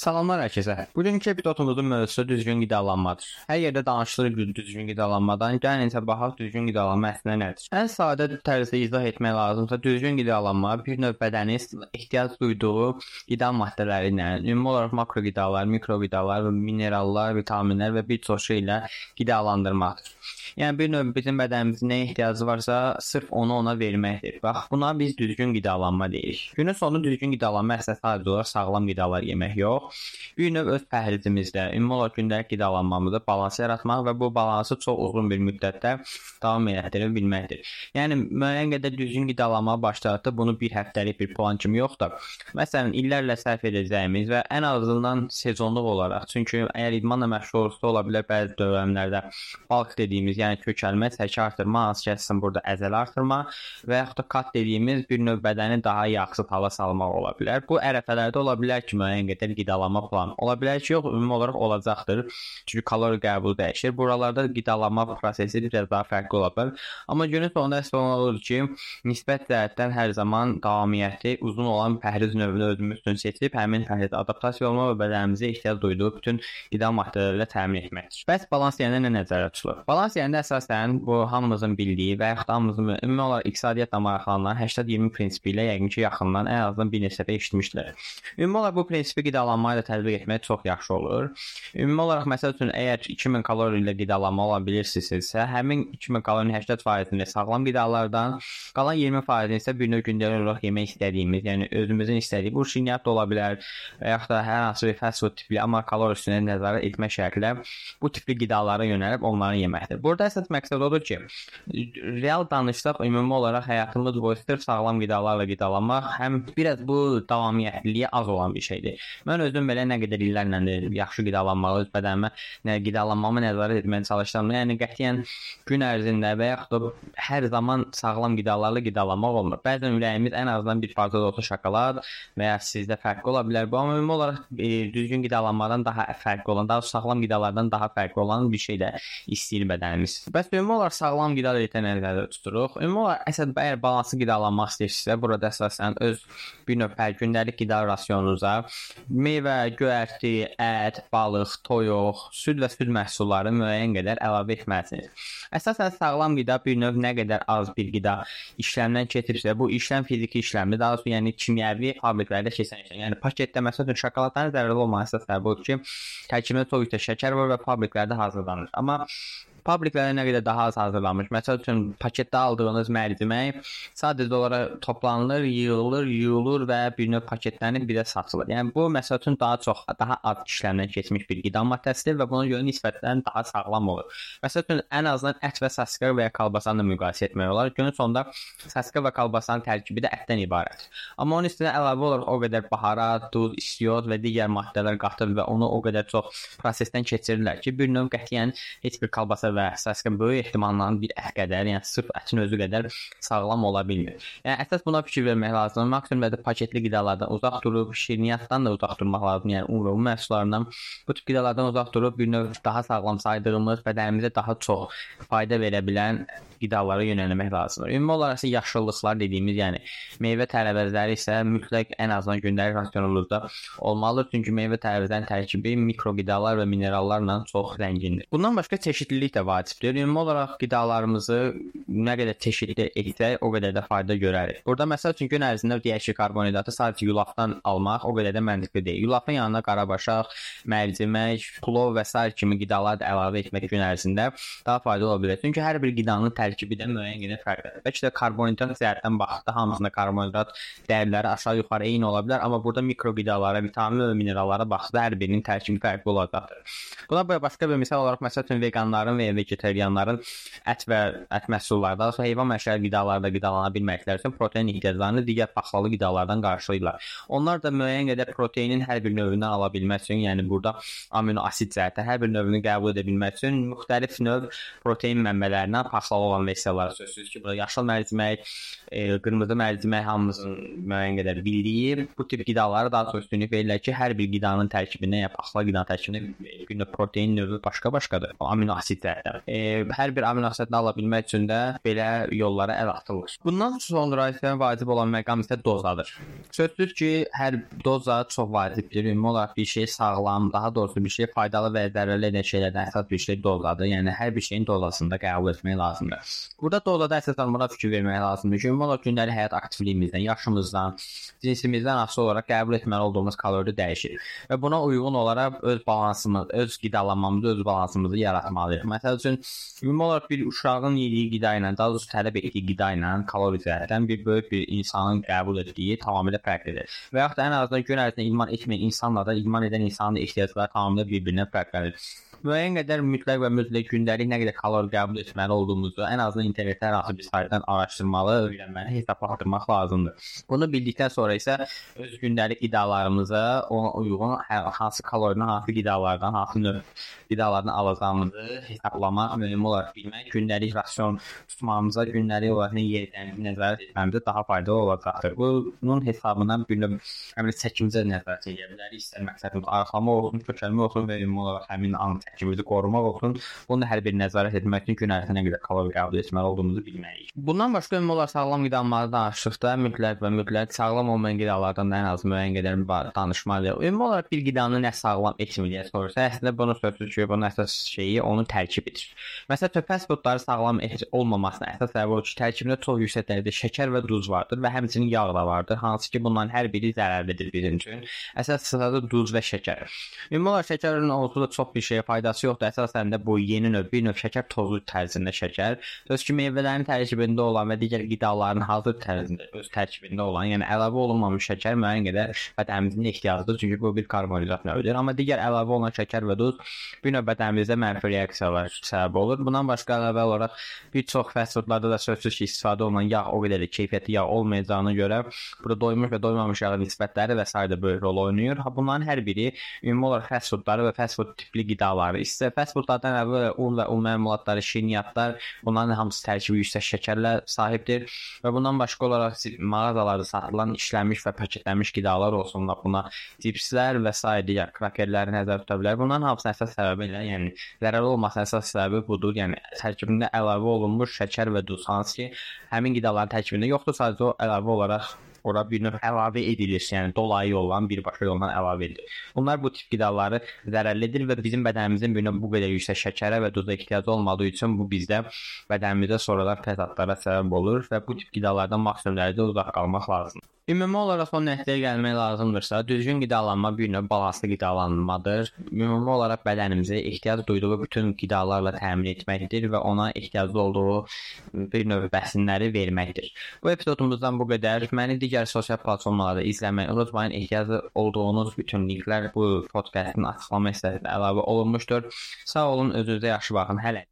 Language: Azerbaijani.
Salamlar hər kəsə. Bugünkü epizodumuzun mövzusu düzgün qidalanmadır. Hər yerdə danışılır düzgün qidalanmadan. Gəlin isə baxaq düzgün qidalanma əslində nədir? Ən sadə tərzdə izah etmək lazımsa, düzgün qidalanma bir növ bədənin ehtiyac duyduğu qida maddələri ilə, ümumi olaraq makro qidalar, mikro qidalar, minerallar, vitaminlər və bir çox şey ilə qidalandırmaqdır. Yəni bir növ bizim bədənimizin nə ehtiyacı varsa, sırf onu ona verməkdir. Bax, buna biz düzgün qidalanma deyirik. Günün sonu düzgün qidalanma əslində sadəcə olaraq sağlam qidalar yemək yox, bir növ öz pəhrizimizdə, ümumi olaraq gündəlik qidalanmamızda balans yaratmaq və bu balansı çox uzun bir müddətdə davam etdirə bilməkdir. Yəni müəyyən qədər düzgün qidalanma başladıqda bunu bir həftəlik bir plan kimi yox da, məsələn, illərlə sərf edəcəyimiz və ən azından sezonluq olaraq, çünki əgər idmanla məşğul olsa ola bilər bəzi dövrlərdə bulk dediyimiz yəni kökəlmə, çəki artırma, ki, əsasən burada əzələ artırma və yaxud da kat dediyimiz bir növ bədəni daha yaxşı hala salmaq ola bilər. Bu ərəfələrdə ola bilər ki, müəyyən qədər qidalanma planı. Ola bilər ki, yox, ümumi olaraq olacaqdır. Çünki kalori qəbulu dəyişir. Buralarda qidalanma prosesi biraz daha fərqli ola bilər. Amma günün sonunda əsas olan odur ki, nisbət cəhətdən hər zaman davamiyyəti uzun olan pəhriz növünü özümüz üçün seçib həmin pəhrizə adaptasiya olma və bədənimizə ehtiyac duyduğu bütün qida maddələri ilə təmin etməkdir. Bəs balans yəni nə nəzərdə tutulur? Balans yəni Əslində əsasən bu hamımızın bildiyi və yaxud da hamımızın ümumi olaraq iqtisadiyyatla maraqlanan 80-20 prinsipi ilə yəqin ki, yaxından ən azından bir neçə dəfə eşitmişdilər. Ümumi olaraq bu prinsipi qidalanma ilə tətbiq etmək çox yaxşı olur. Ümumi olaraq məsəl üçün əgər 2000 kalori ilə qidalanma ola bilirsinizsə, həmin 2000 kalorinin 80%-ni sağlam qidalardan, qalan 20%-ni isə bir növ gündəlik olaraq yemək istədiyimiz, yəni özümüzün istədiyi bu şirniyyat da ola bilər və yaxud da hər hansı bir fast food tipli amma kalori üstünə nəzarət etmə şəklə bu tipli qidalara yönəlib onları yeməkdir. Burada əsas məqsəd odur ki, real danışsaq ümumi olaraq həyatımız boyu sırf sağlam qidalarla qidalanmaq həm biraz bu davamiyyətliliyi az olan bir şeydir. Mən özüm belə nə qədər illərlə də yaxşı qidalanmağı, öz bədənimə nə qidalanmamı nəzarət etməyə çalışıram. Yəni qətiyyən gün ərzində və yaxud da hər zaman sağlam qidalarla qidalanmaq olmur. Bəzən ürəyimiz ən azından bir parça da olsa şokolad və ya sizdə fərqli ola bilər. Bu amma ümumi olaraq e, düzgün qidalanmadan daha fərqli olan, daha sağlam qidalardan daha fərqli olan bir şey də istəyir bədənimiz etmişsiniz. Bəs ümumi olaraq sağlam qida diyetə nəzərdə tuturuq? Ümumi olaraq əsas əgər balanslı qidalanmaq istəyirsinizsə, burada əsasən öz bir növ gündəlik qida rasionunuza meyvə, göyərti, ət, balıq, toyuq, süd və süd məhsulları müəyyən qədər əlavə etməlisiniz. Əsasən sağlam qida bir növ nə qədər az bir qida işləmdən keçirsə, bu işləm fiziki işləmdir, daha doğrusu yəni kimyəvi fabriklərdə keçən işləm. Yəni paketdə məsələn şokoladların zərərli olması səbəbi odur ki, tərkibində çox yüksək şəkər var və fabriklərdə hazırlanır. Amma Publiklərə nə qədər daha az hazırlanmış. Məsəl üçün paketdə aldığınız mərcimək sadəcə olaraq toplanılır, yığılır, yuyulur və bir növ paketlənib bir də satılır. Yəni bu məsəl üçün daha çox, daha az işləmdən keçmiş bir qida maddəsidir və buna görə nisbətən daha sağlam olur. Məsəl üçün ən azından ət və saska və ya kalbasanı müqayisə etmək olar. Günün sonunda saska və kalbasanın tərkibi də ətdən ibarətdir. Amma onun üstünə əlavə olaraq o qədər baharat, duz, istiot və digər maddələr qatır və onu o qədər çox prosesdən keçirirlər ki, bir növ qətiyyən heç bir kalbasa və əsasən böyük ehtimalla bir ət qədər, yəni sırf ətin özü qədər sağlam ola bilmir. Yəni əsas buna fikir vermək lazımdır. Maksimum qədər paketli qidalardan uzaq durub, şirniyyatdan da uzaq durmaq lazımdır. Yəni ümumi məhsullarından bu tip qidalardan uzaq durub bir növ daha sağlam saydığımız, bədənimizə daha çox fayda verə bilən qidalara yönəlmək lazımdır. Ümumi olaraq isə yaşıllıqlar dediyimiz, yəni meyvə tərəvəzləri isə mütləq ən azından gündəlik rasionunuzda olmalıdır. Çünki meyvə tərəvəzlərinin tərkibi mikroqidalar və minerallarla çox zəngindir. Bundan başqa çeşidlilik də vacibdir. Ümumi olaraq qidalarımızı nə qədər çeşidli etsək, o qədər də fayda görərik. Burada məsəl üçün gün ərzində deyək ki, karbonhidratı sadəcə yulafdan almaq o qədər də məntiqli deyil. Yulafın yanına qarabaşaq, mərcimək, plov və sair kimi qidalar da əlavə etmək gün ərzində daha faydalı ola bilər. Çünki hər bir qidanın tərkibi də müəyyən qədər fərqlidir. Bəlkə də karbonhidrat cəhətdən baxdıqda hamısında karbonhidrat dəyərləri aşağı-yuxarı eyni ola bilər, amma burada mikroqidalara, vitamin və minerallara baxdıqda hər birinin tərkibi fərqli olacaqdır. Buna başqa bir misal olaraq məsəl üçün veqanların və vegetarianların ət və ət məhsulları, daha sonra heyvan məşəli qidalarda qidalana bilməkləri üçün protein ehtiyaclarını digər paxlalı qidalardan qarşılayırlar. Onlar da müəyyən qədər proteinin hər bir növündən ala bilmək üçün, yəni burada amino asid cəhətdən hər bir növünü qəbul edə bilmək üçün müxtəlif növ protein mənbələrindən paxlalı olan versiyaları sözsüz ki, burada yaşıl mərcimək, e, qırmızı mərcimək hamımızın müəyyən qədər bildiyi bu tip qidalara daha çox üstünlük verirlər ki, hər bir qidanın tərkibində, yəni paxla qida tərkibində günə protein növü başqa-başqadır. Amino asid cəhətdən. E, hər bir amino asidini ala bilmək üçün də belə yollara əl atılır. Bundan sonra isə vacib olan məqam isə dozadır. Sözsüz ki, hər doza çox vacibdir. Ümumi olaraq bir şey sağlam, daha doğrusu bir şey faydalı və zərərli edən şeylərdən əsas bir şey dozadır. Yəni hər bir şeyin dozasında qəbul etmək lazımdır. Burada dozada əsasən buna fikir vermək lazımdır ki, ümumi olaraq gündəlik həyat aktivliyimizdən, yaşımızdan, cinsimizdən asılı olaraq qəbul etməli olduğumuz kalori dəyişir və buna uyğun olaraq öz balansımız, öz qidalanmamızı, öz balansımızı yaratmalıyıq. Məsəl üçün ümumi olaraq bir uşağın yediyi qida ilə, daha doğrusu tələb etdiyi qida ilə kalori cəhətdən bir böyük bir insanın qəbul etdiyi tamamilə fərqlidir. Və yaxud da ən azından gün ərzində idman etməyən insanla da idman edən insanın ehtiyacları tamamilə bir-birindən fərqlidir müəyyən qədər mütləq və mütləq gündəlik nə qədər kalori qəbul etməli olduğumuzu ən azından internetdə hər hansı bir saytdan araşdırmalı, öyrənməli, hesablatdırmaq lazımdır. Bunu bildikdən sonra isə öz gündəlik qidalarımıza ona uyğun hər hansı kalorinin hansı qidalardan, hansı növ qidalardan alacağımızı hesablamaq, mühüm olaraq bilmək, gündəlik rasion tutmamıza, gündəlik olaraq nə yeyəcəyimizi nəzarət etməmizə daha faydalı olacaqdır. Bunun hesabından bir növ həmin çəkimizə nəzarət edə bilərik. İstər məqsədimiz arxalama olsun, kökəlmə olsun və ümumi olaraq həmin an tərkibimizi qorumaq olsun. Bunu hər bir nəzarət etmək üçün gün ərzində qədər kalori qəbul etməli olduğumuzu bilməliyik. Bundan başqa ümumi olaraq sağlam qidaları danışdıqda mütləq və mütləq sağlam olmayan qidalardan da ən az müəyyən qədər danışmalıyıq. Ümumi olaraq bir qidanı nə sağlam etmir deyə soruşsa, əslində bunu sözsüz ki, bunun əsas şeyi onun tərkibidir. Məsələn, fast foodları sağlam olmamasına əsas səbəb odur ki, tərkibində çox yüksək dərəcədə şəkər və duz vardır və həmçinin yağ da vardır, hansı ki, bunların hər biri zərərlidir bizim üçün. Əsas sırada duz və şəkər. Ümumi olaraq şəkərin olsa da çox bir şeyə faydası yoxdur. Əsasən də bu yeni növ bir növ şəkər tozu tərzində şəkər. Öz ki, meyvələrin tərkibində olan və digər qidaların hazır tərzində öz tərkibində olan, yəni əlavə olunmamış şəkər müəyyən qədər bədənimizin ehtiyacıdır, çünki bu bir karbonhidrat növüdür. Amma digər əlavə olunan şəkər və duz bir növ bədənimizdə mənfi reaksiyalar səbəb olur. Bundan başqa əlavə olaraq bir çox fast foodlarda da sözsüz ki, istifadə olunan yağ o qədər də keyfiyyətli yağ olmayacağına görə burada doymuş və doymamış yağ nisbətləri və s. də böyük rol oynayır. Ha bunların hər biri ümumi olaraq fast foodları və fast food tipli qidaları, isə fast foodlardan əvvəl un və un məmulatları, şirniyyatlar, bunların hamısı tərkibi yüksək şəkərlə sahibdir və bundan başqa olaraq mağazalarda satılan işlənmiş və paketlənmiş qidalar olsunlar, buna cipslər və s. digər krakerləri nəzərdə tuta bilər. Bunların hamısının əsas səbəbi ilə, yəni zərərli olmasının əsas səbəbi budur. Yəni tərkibində əlavə olunmuş şəkər və duz hansı ki, həmin qidaların tərkibində yoxdur, sadəcə o əlavə olaraq ora bir növ əlavə edilir, yəni dolayı olan birbaşa yolla əlavə edilir. Bunlar bu tip qidaları zərərlidir və bizim bədənimizin bir növ bu qədər yüksək şəkərə və duza ehtiyacı olmadığı üçün bu bizdə bədənimizdə sonradan təzadlara səbəb olur və bu tip qidalardan maksimum dərəcədə uzaq qalmaq lazımdır. Ümumi olaraq son nəticəyə gəlmək lazımdırsa, düzgün qidalanma bir növ balanslı qidalanmadır. Ümumi olaraq bədənimizə ehtiyac duyduğu bütün qidalarla təmin etməkdir və ona ehtiyaclı olduğu bir növ bəsinləri verməkdir. Bu epizodumuzdan bu qədər. Məni digər sosial platformalarda izləməyi unutmayın. Ehtiyacı olduğunuz bütün linklər bu podkastın açıqlama hissəsində əlavə olunmuşdur. Sağ olun, özünüzə yaxşı baxın. Hələ